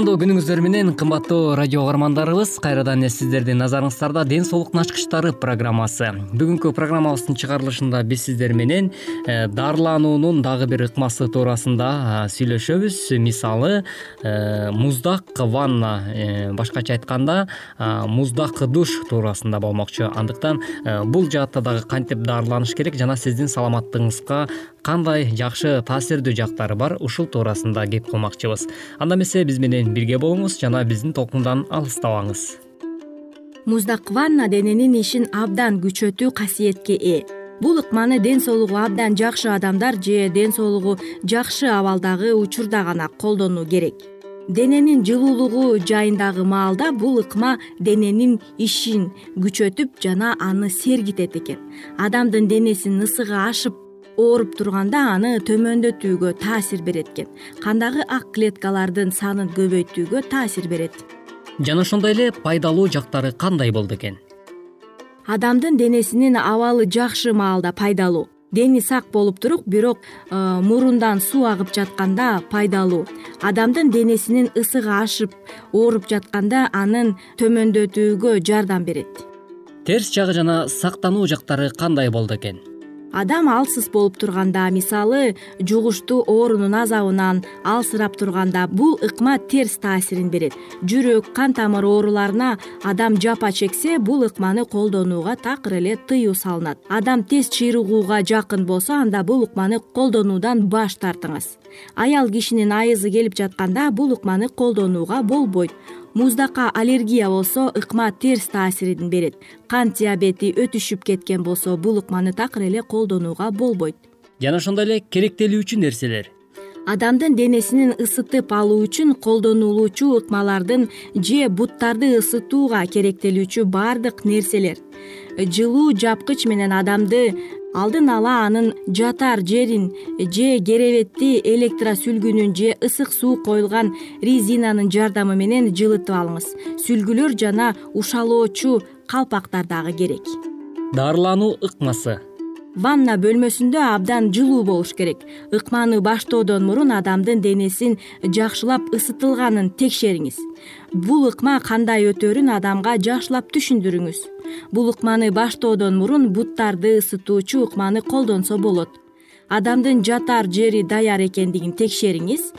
кутмандуу күнүңүздөр менен кымбаттуу радио угармандарыбыз кайрадан эле сиздердин назарыңыздарда ден соолуктун ачкычтары программасы. Бүгүнкү программабыздын чыгарылышында биз сиздер менен э, дарылануунун дагы бир ыкмасы туурасында сүйлөшөбүз. Мисалы э, муздак ванна башкача айтканда муздак душ туурасында болмокчу. Андыктан э, бул жаатта дагы кантип дарыланыш керек жана сиздин саламаттыгыңызга кандай жакшы таасирдүү жактары бар ушул туурасында кеп кылмакчыбыз. Анда эмесе биз менен бирге болуңуз жана биздин толкундан алыстабаңыз. Муздак ванна дененин ишин абдан күчөтүү касиетке ээ. Бул ыкманы ден соолугу абдан жакшы адамдар же ден соолугу жакшы абалдагы учурда гана колдонуу керек. Дененин жылуулугу жайындагы маалда бул ыкма дененин ишин күчөтүп жана аны сергитет экен. Адамдын денесинин ысыгы ашып ооруп турганда аны төмөндөтүүгө таасир берет экен кандагы ак клеткалардын санын көбөйтүүгө таасир берет. Жана ошондой эле пайдалуу жактары кандай болду экен? Адамдын денесинин абалы жакшы маалда пайдалуу. Дени сак болуп туруп бирок э, мурундан суу агып жатканда пайдалуу. Адамдын денесинин ысыгы ашып ооруп жатканда анын төмөндөтүүгө жардам берет. Терс жагы жана сактануу жактары кандай болду экен адам алсыз болуп турганда мисалы жугуштуу оорунун азабынан алсырап турганда бул ыкма терс таасирин берет. Жүрөк кан тамыр ооруларына адам жапа чексе бул ыкманы колдонууга такыр эле тыюу салынат. Адам тез чыйрыгууга жакын болсо анда бул ыкманы колдонуудан баш тартыңыз. Аял кишинин айызы келип жатканда бул ыкманы колдонууга болбойт муздакка аллергия болсо ыкма терс таасирин берет. Кант диабети өтүшүп кеткен болсо бул ыкманы такыр эле колдонууга болбойт. Жана ошондой эле керектелүүчү нерселер адамдын денесин ысытып алуу үчүн колдонулуучу ыкмалардын же буттарды ысытууга керектелүүчү баардык нерселер. Жылуу жапкыч менен адамды алдын ала анын жатар жерин же керебетти электросүлгүнүн же ысык суу коюлган резинанын жардамы менен жылытып алыңыз. Сүлгүлөр жана ушалоочу калпактар дагы керек. Дарылануу ыкмасы ванна бөлмөсүндө абдан жылуу болуш керек. Ыкманы баштоодон мурун адамдын денесин жакшылап ысытылганын текшериңиз. Бул ыкма кандай өтөрүн адамга жакшылап түшүндүрүңүз. Бул ыкманы баштоодон мурун буттарды ысытуучу ыкманы колдонсо болот. Адамдын жатар жери даяр экендигин текшериңиз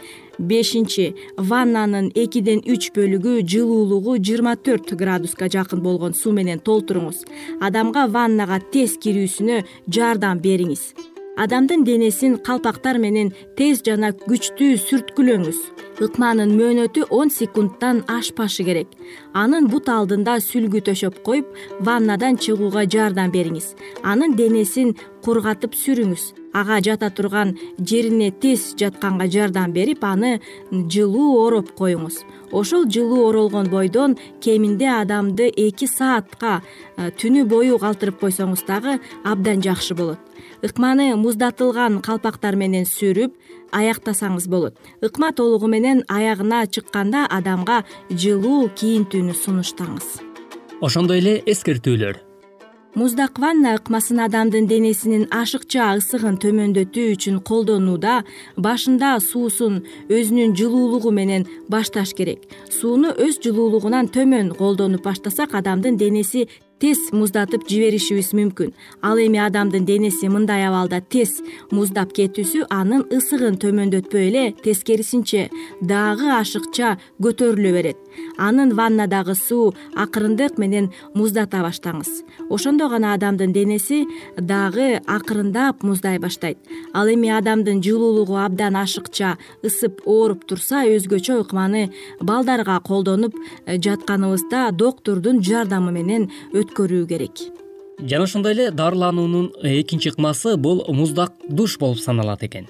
бешинчи ваннанын экиден үч бөлүгү жылуулугу жыйырма төрт градуска жакын болгон суу менен толтуруңуз. Адамга ваннага тез кирүүсүнө жардам бериңиз. Адамдын денесин калпактар менен тез жана күчтүү сүрткүлөңүз. Ыкманын мөөнөтү он секундтан ашпашы керек. Анын бут алдында сүлгү төшөп коюп ваннадан чыгууга жардам бериңиз. Анын денесин кургатып сүрүңүз ага жата турган жерине тез жатканга жардам берип аны жылуу ороп коюңуз. Ошол жылуу оролгон бойдон кеминде адамды эки саатка э, түнү бою калтырып койсоңуз дагы абдан жакшы болот. Ыкманы муздатылган калпактар менен сүрүп аяктасаңыз болот. Ыкма толугу менен аягына чыкканда адамга жылуу кийинтүүнү сунуштаңыз. Ошондой эле эскертүүлөр муздак ванна ыкмасын адамдын денесинин ашыкча ысыгын төмөндөтүү үчүн колдонууда башында суусун өзүнүн жылуулугу менен башташ керек. Сууну өз жылуулугунан төмөн колдонуп баштасак адамдын денеси тез муздатып жиберишибиз мүмкүн. Ал эми адамдын денеси мындай абалда тез муздап кетүүсү анын ысыгын төмөндөтпөй эле тескерисинче дагы ашыкча көтөрүлө берет. Анын ваннадагы суу акырындык менен муздата баштаңыз. Ошондо гана адамдын денеси дагы акырындап муздай баштайт. Ал эми адамдын жылуулугу абдан ашыкча ысып ооруп турса өзгөчө ыкманы балдарга колдонуп э, жатканыбызда доктурдун жардамы менен өткөрүү керек. Жана ошондой эле дарылануунун экинчи ыкмасы бул муздак душ болуп саналат экен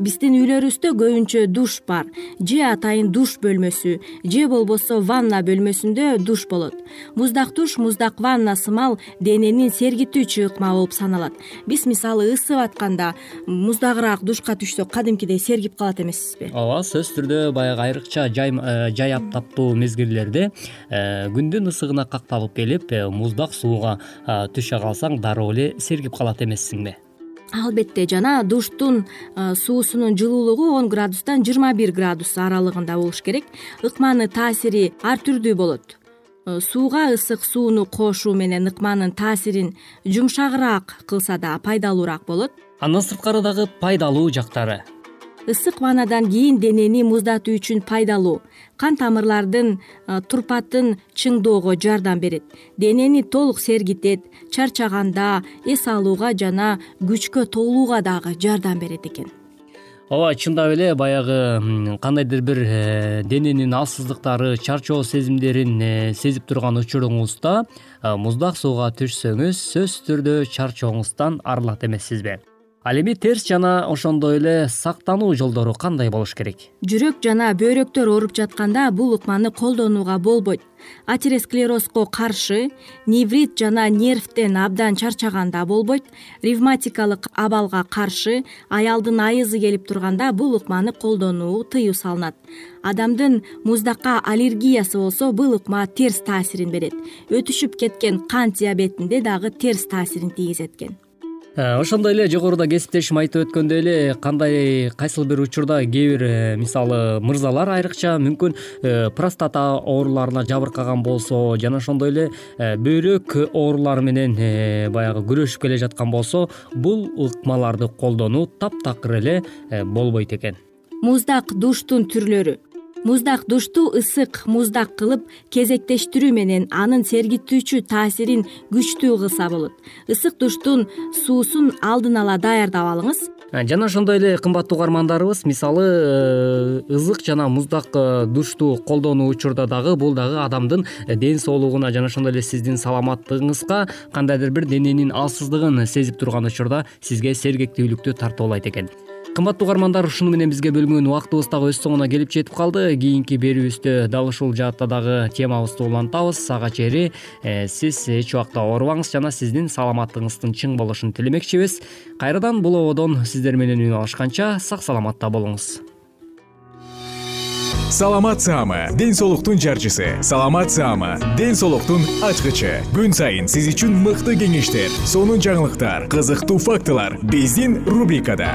биздин үйлөрүбүздө көбүнчө душ бар. Же атайын душ бөлмөсү же болбосо ванна бөлмөсүндө душ болот. Муздак душ муздак ванна сымал денени сергитүүчү ыкма болуп саналат. Биз мисалы ысып атканда муздагыраак душка түшсөк кадимкидей сергип калат эмессизби. Ооба сөзсүз түрдө баягы айрыкча э, жай аптаптуу мезгилдерде э, күндүн ысыгына какталып келип э, муздак сууга түшө калсаң дароо эле сергип калат эмессиңби албетте жана душтун суусунун жылуулугу он градустан жыйырма бир градус аралыгында болуш керек. Ыкманын таасири ар түрдүү болот. Сууга ысык сууну кошуу менен ыкманын таасирин жумшагыраак кылса да пайдалуураак болот. Андан сырткары дагы пайдалуу жактары ысык ваннадан кийин денени муздатуу үчүн пайдалуу. Кан тамырлардын турпатын чыңдоого жардам берет. Денени толук сергитет чарчаганда эс алууга жана күчкө толууга дагы жардам берет экен. Ооба чындап эле баягы кандайдыр бир э, дененин алсыздыктары чарчоо сезимдерин э, сезип турган учуруңузда муздак сууга түшсөңүз сөзсүз түрдө чарчооңуздан арылат эмессизби ал эми терс жана ошондой эле сактануу жолдору кандай болуш керек? Жүрөк жана бөйрөктөр ооруп жатканда бул ыкманы колдонууга болбойт. Атеросклерозго каршы неврит жана нервтен абдан чарчаганда болбойт. Ревматикалык абалга каршы аялдын айызы келип турганда бул ыкманы колдонуу тыюу салынат. Адамдын муздакка аллергиясы болсо бул ыкма терс таасирин берет. Өтүшүп кеткен кант диабетинде дагы терс таасирин тийгизет экен ошондой эле жогоруда кесиптешим айтып өткөндөй эле кандай кайсыл бир учурда кээ бир э, мисалы мырзалар айрыкча мүмкүн э, простата ооруларына жабыркаган болсо жана ошондой эле бөйрөк оорулары менен баягы күрөшүп келе жаткан болсо бул ыкмаларды колдонуу таптакыр эле болбойт экен. Муздак душтун түрлөрү муздак душту ысык муздак кылып кезектештирүү менен анын сергитүүчү таасирин күчтүү кылса болот. Ысык душтун суусун алдын ала даярдап алыңыз. Жана ошондой эле кымбаттуу угармандарыбыз мисалы э, ызык жана муздак э, душту колдонуу учурда дагы бул дагы адамдын ден соолугуна жана ошондой эле сиздин саламаттыгыңызга кандайдыр бир дененин алсыздыгын сезип турган учурда сизге сергектүүлүктү тартуулайт экен кымбаттуу угармандар ушуну менен бизге бөлгөн убактыбыз дагы өз соңуна келип жетип калды. Кийинки берүүбүздө дал ушул жаатта дагы темабызды улантабыз. Ага чейин э, сиз эч убакта оорубаңыз жана сиздин саламаттыгыңыздын чың болушун тилемекчибиз. Кайрадан бул ободон сиздер менен үн алышканча сак саламатта болуңуз. Саламат саама ден соолуктун жарчысы. Саламат саама ден соолуктун ачкычы. Күн сайын сиз үчүн мыкты кеңештер сонун жаңылыктар кызыктуу фактылар. Биздин рубрикада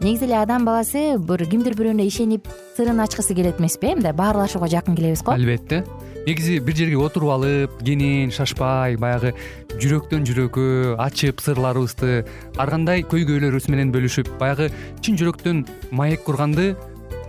негизи эле адам баласы бир кимдир бирөөнө ишенип сырын ачкысы келет эмеспи э мындай баарлашууга жакын келебиз го? Албетте. Негизи бир жерге отуруп алып кенен шашпай баягы жүрөктөн жүрөккө ачып сырларыбызды ар кандай көйгөйлөрүбүз менен бөлүшүп баягы чын жүрөктөн маек курганды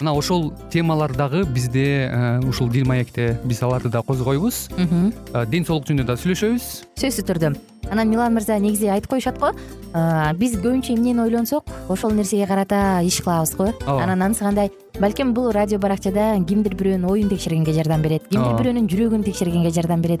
мына ошол темалар дагы бизде ушул дил маекте биз аларды да козгойбуз. Ден соолук жөнүндө да сүйлөшөбүз. Сөзсүз түрдө. Анан милан мырза негизи айтып коюшат го? Биз көбүнчө эмнени ойлонсок ошол нерсеге карата иш кылабыз го? Ооба. Анан анысы кандай? Балким бул радио баракчада кимдир бирөөнүн оюн текшергенге жардам берет кимдир бирөөнүн жүрөгүн текшергенге жардам берет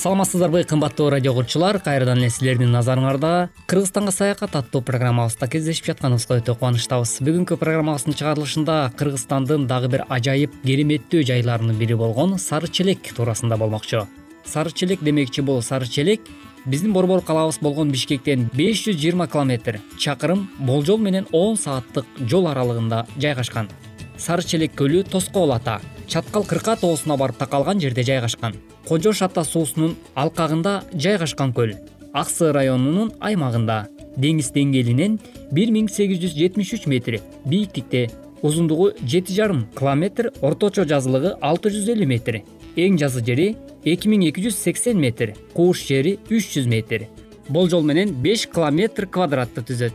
саламатсыздарбы кымбаттуу радио угуучулар кайрадан эле силердин назарыңарда кыргызстанга саякат аттуу программабызда кездешип жатканыбызга өтө кубанычтабыз. Бүгүнкү программабыздын чыгарылышында кыргызстандын дагы бир ажайып кереметтүү жайларынын бири болгон сары челек туурасында болмокчу. Сары челек демекчи бул сары челек биздин борбор калаабыз болгон бишкектен беш жүз жыйырма километр чакырым болжол менен он сааттык жол аралыгында жайгашкан. Сары челек көлү тоскоол ата чаткал кырка тоосуна барып такалган жерде жайгашкан. Кожош ата суусунун алкагында жайгашкан көл ак сыы районунун аймагында. Деңиз деңгээлинен бир миң сегиз жүз жетимиш үч метр бийиктикте узундугу жети жарым километр орточо жазылыгы алты жүз элүү метр эң жазы жери эки миң эки жүз сексен метр кууш жери үч жүз метр. Болжол менен беш километр квадратты түзөт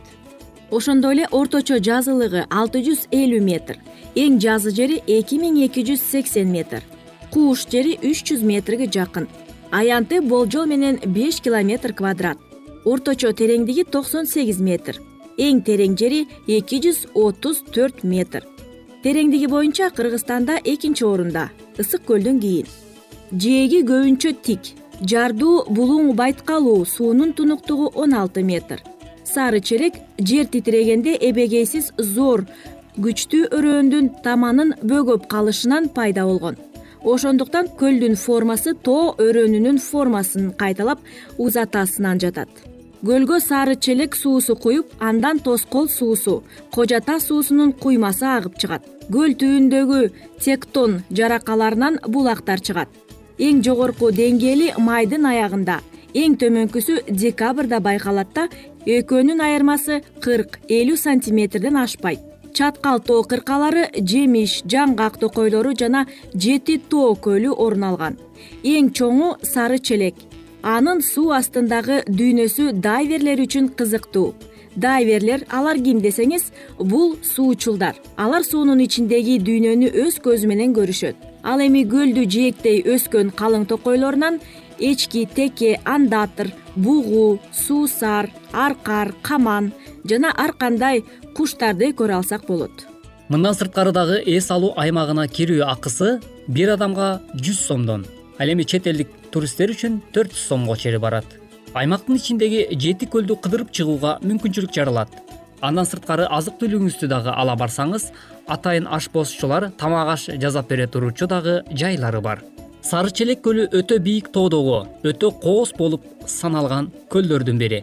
ошондой эле орточо жазылыгы алты жүз элүү метр эң жазы жери эки миң эки жүз сексен метр кууш жери үч жүз метрге жакын. Аянты болжол менен беш километр квадрат орточо тереңдиги токсон сегиз метр эң терең жери эки жүз отуз төрт метр. Тереңдиги боюнча кыргызстанда экинчи орунда ысык көлдөн кийин. Жээги көбүнчө тик жардуу булуң байткалуу суунун тунуктугу он алты метр сары челек жер титирегенде эбегейсиз зор күчтүү өрөөндүн таманын бөгөп калышынан пайда болгон. Ошондуктан көлдүн формасы тоо өрөөнүнүн формасын кайталап узатасынан жатат. Көлгө сары челек суусу куюп андан тоскоол суусу кожо таш суусунун куймасы агып чыгат. Көл түбүндөгү тектон жаракаларынан булактар чыгат. Эң жогорку деңгээли майдын аягында эң төмөнкүсү декабрда байкалат да экөөнүн айырмасы кырк элүү сантиметрден ашпайт. Чаткал тоо кыркалары жемиш жаңгак токойлору жана жети тоо көлү орун алган. Эң чоңу сары челек. Анын суу астындагы дүйнөсү дайверлер үчүн кызыктуу. Дайверлер алар ким десеңиз бул суучулдар. Алар суунун ичиндеги дүйнөнү өз көзү менен көрүшөт. Ал эми көлдү жээктей өскөн калың токойлорунан эчки теке андатыр бугу суусар аркар каман жана ар кандай куштарды көрө алсак болот. Мындан сырткары дагы эс алуу аймагына кирүү акысы бир адамга жүз сомдон. Ал эми чет элдик туристтер үчүн төрт жүз сомго чейин барат. Аймактын ичиндеги жети көлдү кыдырып чыгууга мүмкүнчүлүк жаралат. Андан сырткары азык түлүгүңүздү дагы ала барсаңыз атайын ашпозчулар тамак аш жасап бере турчу дагы жайлары бар сары челек көлү өтө бийик тоодогу өтө кооз болуп саналган көлдөрдүн бири.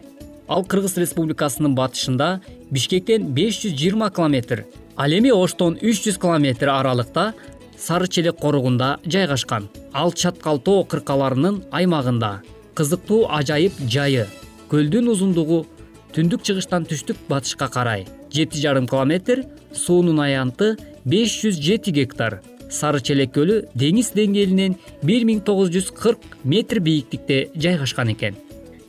Ал кыргыз республикасынын батышында бишкектен беш жүз жыйырма километр ал эми оштон үч жүз километр аралыкта сары челек коругунда жайгашкан. Ал чаткал тоо кыркаларынын аймагында кызыктуу ажайып жайы көлдүн узундугу түндүк чыгыштан түштүк батышка карай. Жети жарым километр суунун аянты беш жүз жети гектар сары челек көлү деңиз деңгээлинен бир миң тогуз жүз кырк метр бийиктикте жайгашкан экен.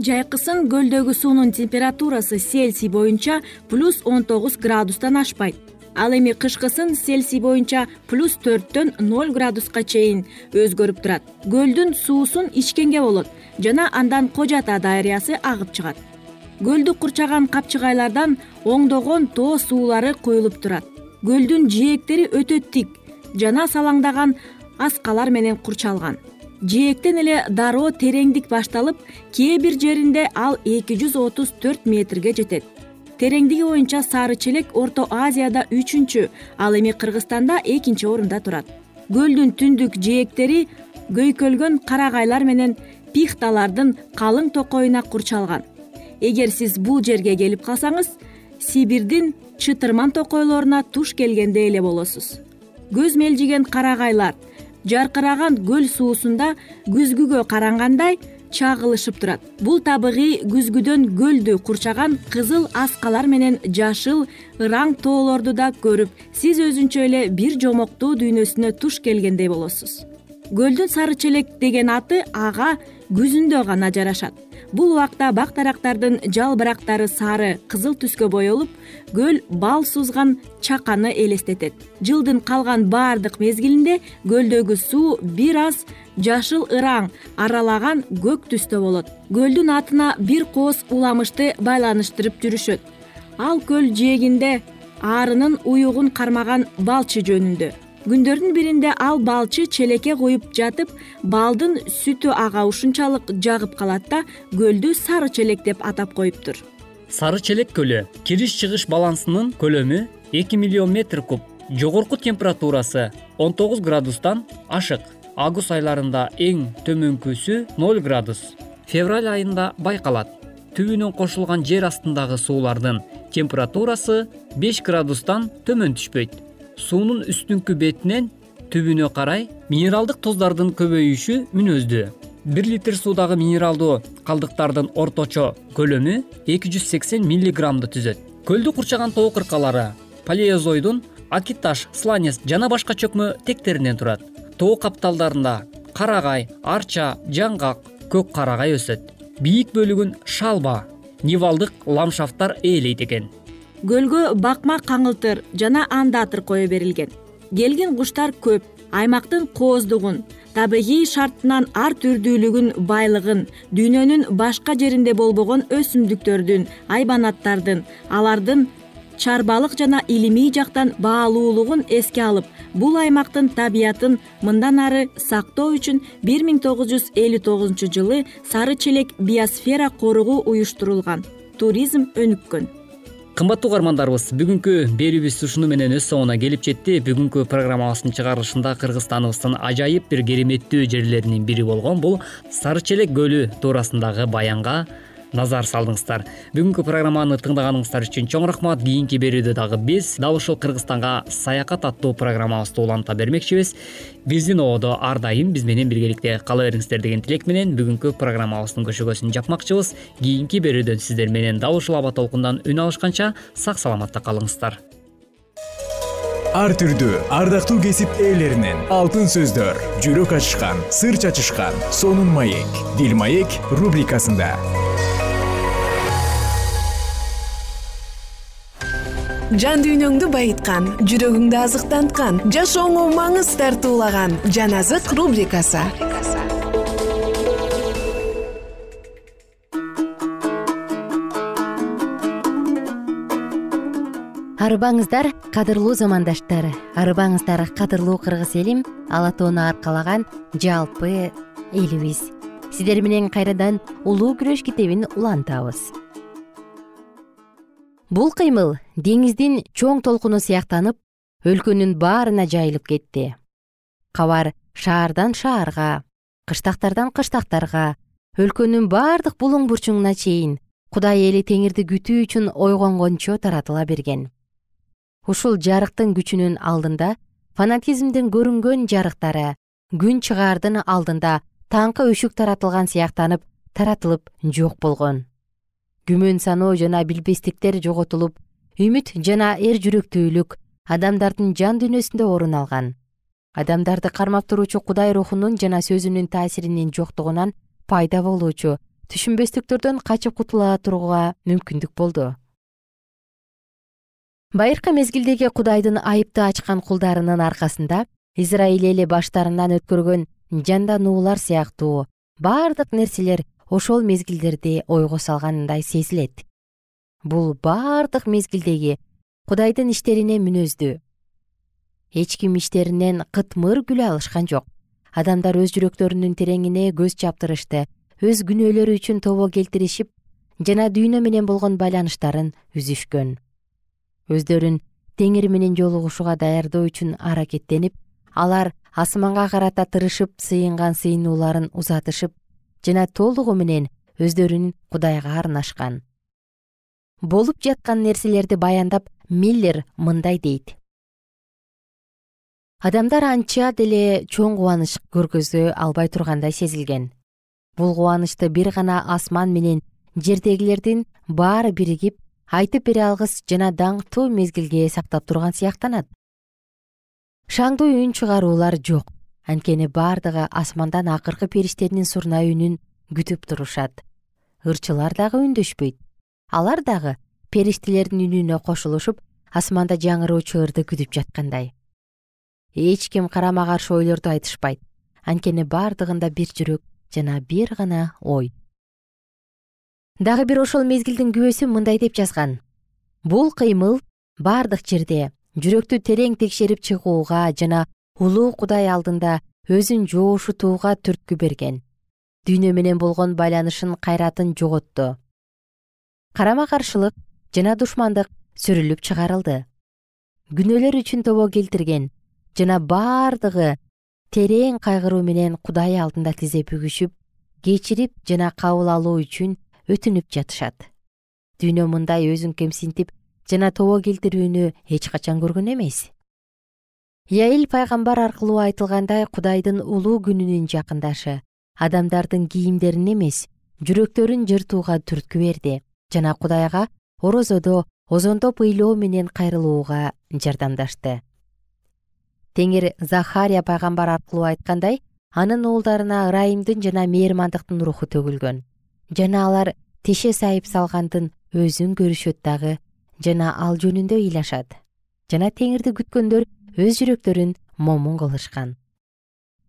Жайкысын көлдөгү суунун температурасы цельсий боюнча плюс он тогуз градустан ашпайт. Ал эми кышкысын цельсий боюнча плюс төрттөн ноль градуска чейин өзгөрүп турат. Көлдүн суусун ичкенге болот жана андан кожо ата дарыясы агып чыгат. Көлдү курчаган капчыгайлардан оңдогон тоо суулары куюлуп турат. Көлдүн жээктери өтө тик жана салаңдаган аскалар менен курчалган. Жээктен эле дароо тереңдик башталып кээ бир жеринде ал эки жүз отуз төрт метрге жетет. Тереңдиги боюнча сары челек орто азияда үчүнчү ал эми кыргызстанда экинчи орунда турат. Көлдүн түндүк жээктери көйкөлгөн карагайлар менен пихталардын калың токойуна курчалган. Эгер сиз бул жерге келип калсаңыз сибирдин чытырман токойлоруна туш келгендей эле болосуз көз мелжиген карагайлар. Жаркыраган көл суусунда күзгүгө карагандай чагылышып турат. Бул табигый күзгүдөн көлдү курчаган кызыл аскалар менен жашыл ыраң тоолорду да көрүп сиз өзүнчө эле бир жомоктуу дүйнөсүнө туш келгендей болосуз. Көлдүн сары челек деген аты ага күзүндө гана жарашат бул убакта бак дарактардын жалбырактары сары кызыл түскө боелуп көл бал сузган чаканы элестетет. Жылдын калган баардык мезгилинде көлдөгү суу бир аз жашыл ыраң аралаган көк түстө болот. Көлдүн атына бир кооз уламышты байланыштырып жүрүшөт. Ал көл жээгинде арынын уюгун кармаган балчы жөнүндө күндөрдүн биринде ал балчы челекке куюп жатып балдын сүтү ага ушунчалык жагып калат да көлдү сары челек деп атап коюптур сары челек көлү кириш чыгыш балансынын көлөмү эки миллион метр куб жогорку температурасы он тогуз градустан ашык. Август айларында эң төмөнкүсү ноль градус. Февраль айында байкалат. Түбүнөн кошулган жер астындагы суулардын температурасы беш градустан төмөн түшпөйт суунун үстүңкү бетинен түбүнө карай минералдык туздардын көбөйүшү мүнөздүү. Бир литр суудагы минералдуу калдыктардын орточо көлөмү эки жүз сексен миллиграммды түзөт. Көлдү курчаган тоо кыркалары палеозойдун акит таш сланец жана башка чөкмө тектеринен турат. Тоо капталдарында карагай арча жаңгак көк карагай өсөт. Бийик бөлүгүн шалба нивалдык ламшафттар ээлейт экен көлгө бакма каңылтыр жана андатыр кое берилген. Келгин куштар көп аймактын кооздугун табигый шартынан ар түрдүүлүгүн байлыгын дүйнөнүн башка жеринде болбогон өсүмдүктөрдүн айбанаттардын алардын чарбалык жана илимий жактан баалуулугун эске алып бул аймактын табиятын мындан ары сактоо үчүн бир миң тогуз жүз элүү тогузунчу жылы сары челек биосфера коругу уюштурулган. Туризм өнүккөн кымбаттуу угармандарыбыз бүгүнкү берүүбүз ушуну менен өз соңуна келип жетти. Бүгүнкү программабыздын чыгарылышында кыргызстаныбыздын ажайып бир кереметтүү жерлеринин бири болгон бул сары челек көлү туурасындагы баянга назар салдыңыздар. Бүгүнкү программаны тыңдаганыңыздар үчүн чоң рахмат. Кийинки берүүдө дагы биз дал ушул кыргызстанга саякат аттуу программабызды уланта бермекчибиз. Биздин ободо ар дайым биз менен биргеликте кала бериңиздер деген тилек менен бүгүнкү программабыздын көшөгөсүн жапмакчыбыз. Кийинки берүүдөн сиздер менен дал ушул аба толкундан үн алышканча сак саламатта калыңыздар. Ар түрдүү ардактуу кесип ээлеринен алтын сөздөр жүрөк ачышкан сыр чачышкан сонун маек дил маек рубрикасында жан дүйнөңдү байыткан жүрөгүңдү азыктанткан жашооңо маңыз тартуулаган жан азык рубрикасы. Арыбаңыздар кадырлуу замандаштар. Арыбаңыздар кадырлуу кыргыз элим ала тоону аркалаган жалпы элибиз. Сиздер менен кайрадан улуу күрөш китебин улантабыз бул кыймыл деңиздин чоң толкуну сыяктанып өлкөнүн баарына жайылып кетти. Кабар шаардан шаарга кыштактардан кыштактарга өлкөнүн бардык булуң бурчуңуна чейин кудай эли теңирди күтүү үчүн ойгонгончо таратыла берген. Ушул жарыктын күчүнүн алдында фанатизмдин көрүнгөн жарыктары күн чыгаардын алдында таңкы өшүк таратылган сыяктанып таратылып жок болгон күмөн саноо жана билбестиктер жоготулуп үмүт жана эр жүрөктүүлүк адамдардын жан дүйнөсүндө орун алган. Адамдарды кармап туруучу кудай рухунун жана сөзүнүн таасиринин жоктугунан пайда болуучу түшүнбөстүктөрдөн качып кутула турууга мүмкүндүк болду. Байыркы мезгилдеги кудайдын айыпты ачкан кулдарынын аркасында израиль эли баштарынан өткөргөн жандануулар сыяктуу бардык нерселер ошол мезгилдерди ойго салгандай сезилет. Бул бардык мезгилдеги кудайдын иштерине мүнөздүү. Эч ким иштеринен кытмыр күлө алышкан жок. Адамдар өз жүрөктөрүнүн тереңине көз чаптырышты өз күнөөлөрү үчүн тобо келтиришип жана дүйнө менен болгон байланыштарын үзүшкөн. Өздөрүн теңир менен жолугушууга даярдоо үчүн аракеттенип алар асманга карата тырышып сыйынган сыйынууларын узатышып жана толугу менен өздөрүн кудайга арнашкан. Болуп жаткан нерселерди баяндап миллер мындай дейт. Адамдар анча деле чоң кубаныч көргөзө албай тургандай сезилген. Бул кубанычты бир гана асман менен жердегилердин баары биригип айтып бере алгыс жана даңктуу мезгилге сактап турган сыяктанат. Шаңдуу үн чыгаруулар жок анткени бардыгы асмандан акыркы периштенин сурнай үнүн күтүп турушат. Ырчылар дагы үндөшпөйт алар дагы периштелердин үнүнө кошулушуп асманда жаңыроочу ырды күтүп жаткандай. Эч ким карама каршы ойлорду айтышпайт. Анткени бардыгында бир жүрөк жана бир гана ой. Дагы бир ошол мезгилдин күбөсү мындай деп жазган. Бул кыймыл бардык жерде жүрөктү терең текшерип чыгууга жана улуу кудай алдында өзүн жоошутууга түрткү берген. Дүйнө менен болгон байланышын кайратын жоготту карама каршылык жана душмандык сүрүлүп чыгарылды. Күнөөлөр үчүн тобо келтирген жана бардыгы терең кайгыруу менен кудай алдында тизе бүгүшүп кечирип жана кабыл алуу үчүн өтүнүп жатышат. Дүйнө мындай өзүн кемсинтип жана тобо келтирүүнү эч качан көргөн эмес яил пайгамбар аркылуу айтылгандай кудайдын улуу күнүнүн жакындашы. Адамдардын кийимдерин эмес жүрөктөрүн жыртууга түрткү берди. Жана кудайга орозодо озондоп ыйлоо менен кайрылууга жардамдашты. Теңир захария пайгамбар аркылуу айткандай анын уулдарына ырайымдын жана мээрмандыктын руху төгүлгөн. Жана алар теше сайып салгандын өзүн көрүшөт дагы жана ал жөнүндө ыйлашат. Жана теңирди күткөндөр өз жүрөктөрүн момун кылышкан.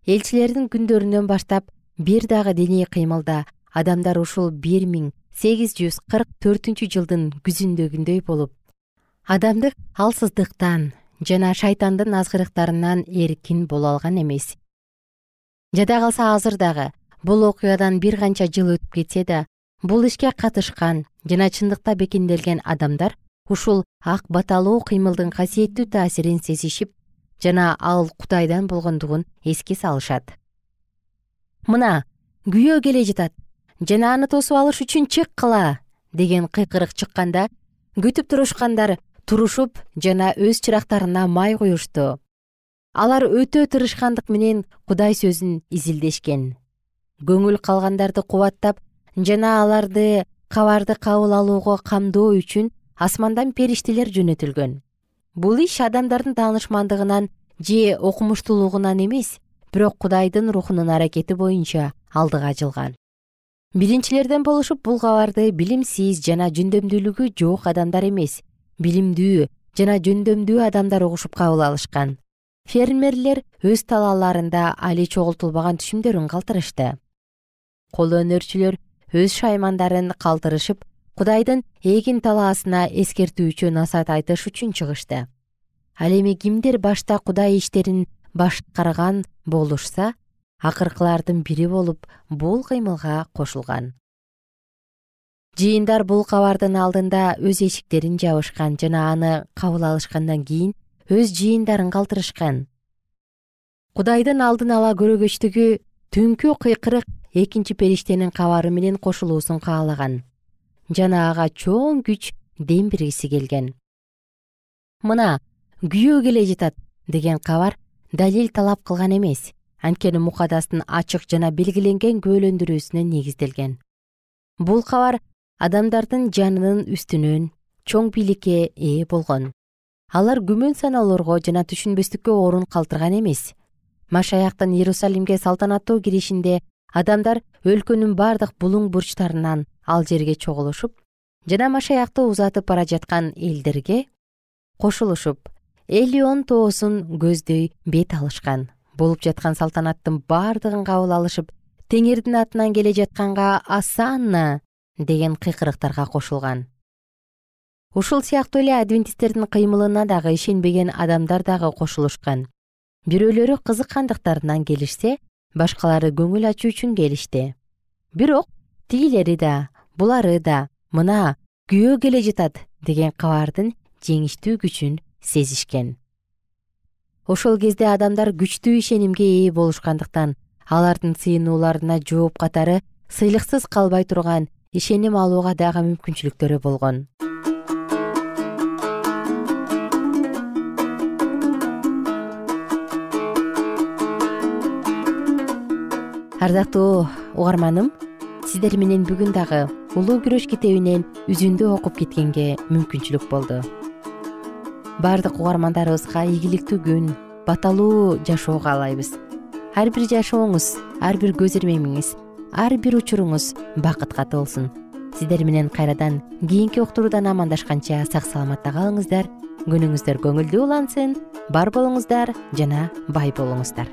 Элчилердин күндөрүнөн баштап бир дагы диний кыймылда адамдар ушул бир миң сегиз жүз кырк төртүнчү жылдын күзүндөгүндөй болуп адамдык алсыздыктан жана шайтандын азгырыктарынан эркин боло алган эмес. Жада калса азыр дагы бул окуядан бир канча жыл өтүп кетсе да бул ишке катышкан жана чындыкта бекемделген адамдар ушул ак баталуу кыймылдын касиеттүү таасирин сезишип жана ал кудайдан болгондугун эске салышат. Мына күйөө келе жатат жана аны тосуп алыш үчүн чыккыла деген кыйкырык чыкканда күтүп турушкандар турушуп жана өз чырактарына май куюшту алар өтө тырышкандык менен кудай сөзүн изилдешкен. Көңүл калгандарды кубаттап жана аларды кабарды кабыл алууга камдоо үчүн асмандан периштелер жөнөтүлгөн бул иш адамдардын таанышмандыгынан же окумуштуулугунан эмес бирок кудайдын рухунун аракети боюнча алдыга жылган биринчилерден болушуп бул кабарды билимсиз жана жөндөмдүүлүгү жок адамдар эмес билимдүү жана жөндөмдүү адамдар угушуп кабыл алышкан. Фермерлер өз талааларында али чогултулбаган түшүмдөрүн калтырышты. Кол өнөрчүлөр өз шаймандарын калтырышып кудайдын эгин талаасына эскертүүчү насаат айтыш үчүн чыгышты. Ал эми кимдер башта кудай иштерин башкарган болушса акыркылардын бири болуп бул кыймылга кошулган жыйындар бул кабардын алдында өз эшиктерин жабышкан жана аны кабыл алышкандан кийин өз жыйындарын калтырышкан. Кудайдын алдын ала көрөгөчтүгү түнкү кыйкырык экинчи периштенин кабары менен кошулуусун каалаган жана ага чоң күч дем бергиси келген. Мына күйөө келе жатат деген кабар далил талап кылган эмес. Анткени мукадастын ачык жана белгиленген күбөлөндүрүүсүнө негизделген. Бул кабар адамдардын жанынын үстүнөн чоң бийликке ээ болгон. Алар күмөн саноолорго жана түшүнбөстүккө орун калтырган эмес. Машаяктын иерусалимге салтанаттуу киришинде адамдар өлкөнүн бардык булуң бурчтарынан ал жерге чогулушуп жана машаякты узатып бара жаткан элдерге кошулушуп элион тоосун көздөй бет алышкан болуп жаткан салтанаттын бардыгын кабыл алышып теңирдин атынан келе жатканга асанна! деген кыйкырыктарга кошулган. Ушул сыяктуу эле адвентисттердин кыймылына дагы ишенбеген адамдар дагы кошулушкан. Бирөөлөрү кызыккандыктарынан келишсе башкалары көңүл ачуу үчүн келишти. Бирок тигилери да булары да мына күйөө келе жатат деген кабардын жеңиштүү күчүн сезишкен. Ошол кезде адамдар күчтүү ишенимге ээ болушкандыктан алардын сыйынууларына жооп катары сыйлыксыз калбай турган ишеним алууга дагы мүмкүнчүлүктөрү болгон ардактуу угарманым сиздер менен бүгүн дагы улуу күрөш китебинен үзүндү окуп кеткенге мүмкүнчүлүк болду. Баардык угармандарыбызга ийгиликтүү күн баталуу жашоо каалайбыз ар бир жашооңуз ар бир көз ирмемиңиз ар бир учуруңуз бакытка толсун сиздер менен кайрадан кийинки уктуруудан амандашканча сак саламатта калыңыздар күнүңүздөр көңүлдүү улансын бар болуңуздар жана бай болуңуздар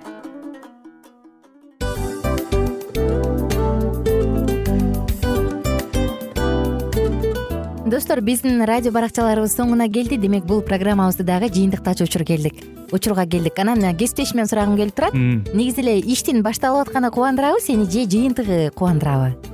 достор биздин радио баракчаларыбыз соңуна келди. Демек бул программабызды дагы жыйынтыктаочу учур келдик. Учурга келдик. Анан кесиптешимден сурагым келип турат. Негизи эле иштин башталып атканы кубандырабы сени же жыйынтыгы кубандырабы